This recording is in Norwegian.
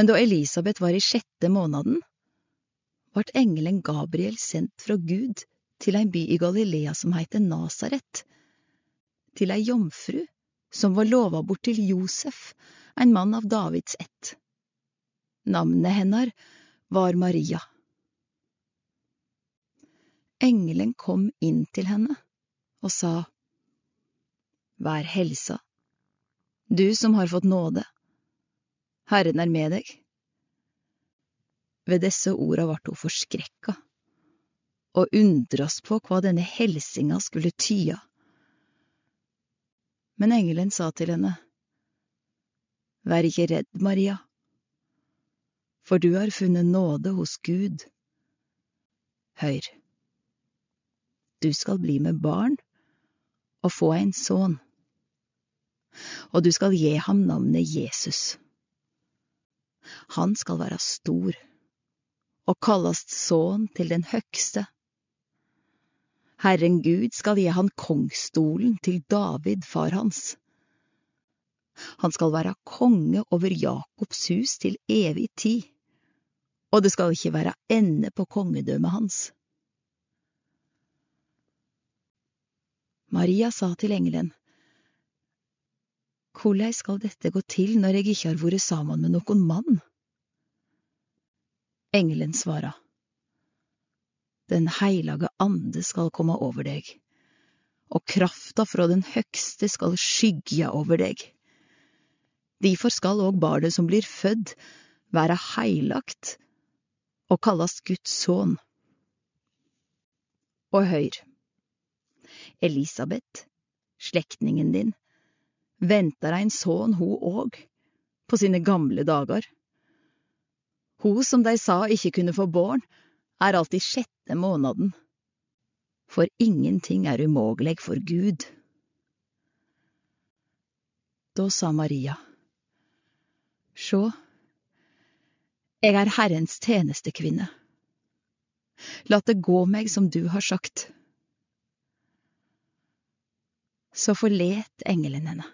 Men da Elisabeth var i sjette måneden, vart engelen Gabriel sendt fra Gud til en by i Galilea som heiter Nasaret, til ei jomfru som var lova bort til Josef, ein mann av Davids ett. Navnet hennar var Maria. Engelen kom inn til henne og sa, Vær helsa, du som har fått nåde, Herren er med deg. Ved disse orda vart hun forskrekka og undrast på hva denne helsinga skulle tya. Men engelen sa til henne, Vær ikke redd, Maria, for du har funnet nåde hos Gud. Hør, du skal bli med barn og få en sønn, og du skal gi ham navnet Jesus. Han skal være stor og kallast Sønn til den høgste. Herren Gud skal gi han kongsstolen til David, far hans. Han skal være konge over Jakobs hus til evig tid, og det skal ikke være ende på kongedømmet hans. Maria sa til engelen, Hvordan skal dette gå til når jeg ikke har vært sammen med noen mann? Engelen svara, Den heilage ande skal komme over deg, og krafta fra den høgste skal skygge over deg. Difor skal òg barnet som blir født, være heilagt og kallast Guds sønn. Og høyr, Elisabeth, slektningen din, venter ein sønn ho òg, på sine gamle dager. Hun som de sa ikke kunne få barn, er alt i sjette måneden. For ingenting er umulig for Gud. Da sa Maria, Sjå, jeg er Herrens tjenestekvinne. La det gå meg som du har sagt. Så forlet engelen henne.